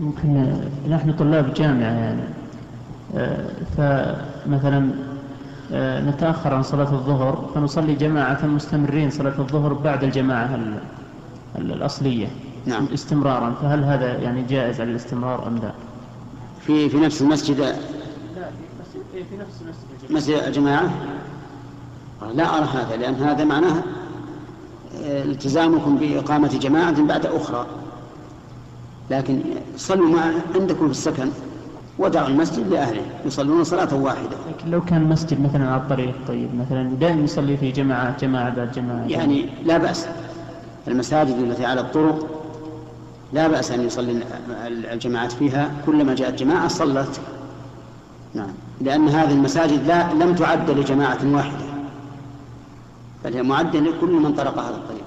ممكن نحن طلاب جامعة يعني. آه، فمثلا آه، نتأخر عن صلاة الظهر فنصلي جماعة مستمرين صلاة الظهر بعد الجماعة الأصلية. نعم. استمرارا. فهل هذا يعني جائز على الاستمرار أم لا؟ في في نفس المسجد؟ لا في نفس المسجد. مسجد الجماعة؟ لا أرى هذا لأن هذا معناه آه، التزامكم بإقامة جماعة بعد أخرى. لكن صلوا ما عندكم في السكن ودعوا المسجد لأهله يصلون صلاة واحدة. لكن لو كان مسجد مثلا على الطريق طيب مثلا دائما يصلي في جماعات جماعة بعد جماعة. يعني لا بأس. المساجد التي على الطرق لا بأس أن يصلي الجماعات فيها. كلما جاءت جماعة صلت. نعم. لأن هذه المساجد لا لم تعد لجماعة واحدة بل هي معدة لكل من طرق هذا الطريق.